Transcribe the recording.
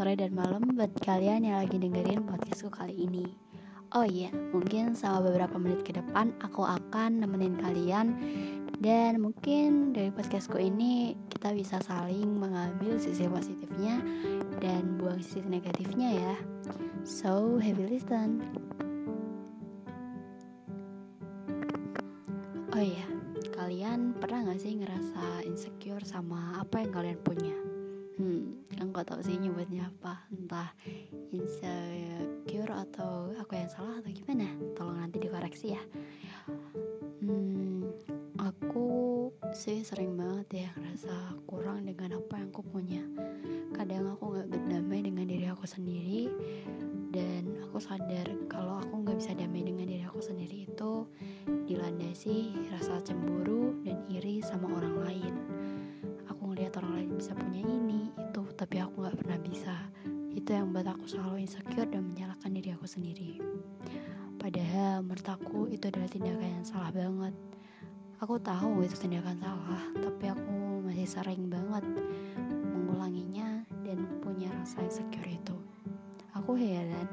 sore, dan malam buat kalian yang lagi dengerin podcastku kali ini. Oh iya, mungkin selama beberapa menit ke depan aku akan nemenin kalian dan mungkin dari podcastku ini kita bisa saling mengambil sisi positifnya dan buang sisi negatifnya ya. So, happy listen. Oh iya, kalian pernah gak sih ngerasa insecure sama apa yang kalian punya? Hmm, yang gak tau sih nyebutnya apa. Entah insecure atau aku yang salah atau gimana. Tolong nanti dikoreksi ya. Hmm, aku sih sering banget ya ngerasa kurang dengan apa yang aku punya. Kadang aku gak berdamai dengan diri aku sendiri Dan aku sadar kalau aku gak bisa damai dengan diri aku sendiri itu dilandasi rasa cemburu dan iri sama orang lain. Ngeliat orang lain bisa punya ini, itu, tapi aku gak pernah bisa. Itu yang buat aku selalu insecure dan menyalahkan diri aku sendiri. Padahal menurut aku itu adalah tindakan yang salah banget. Aku tahu itu tindakan salah, tapi aku masih sering banget mengulanginya dan punya rasa insecure itu. Aku heran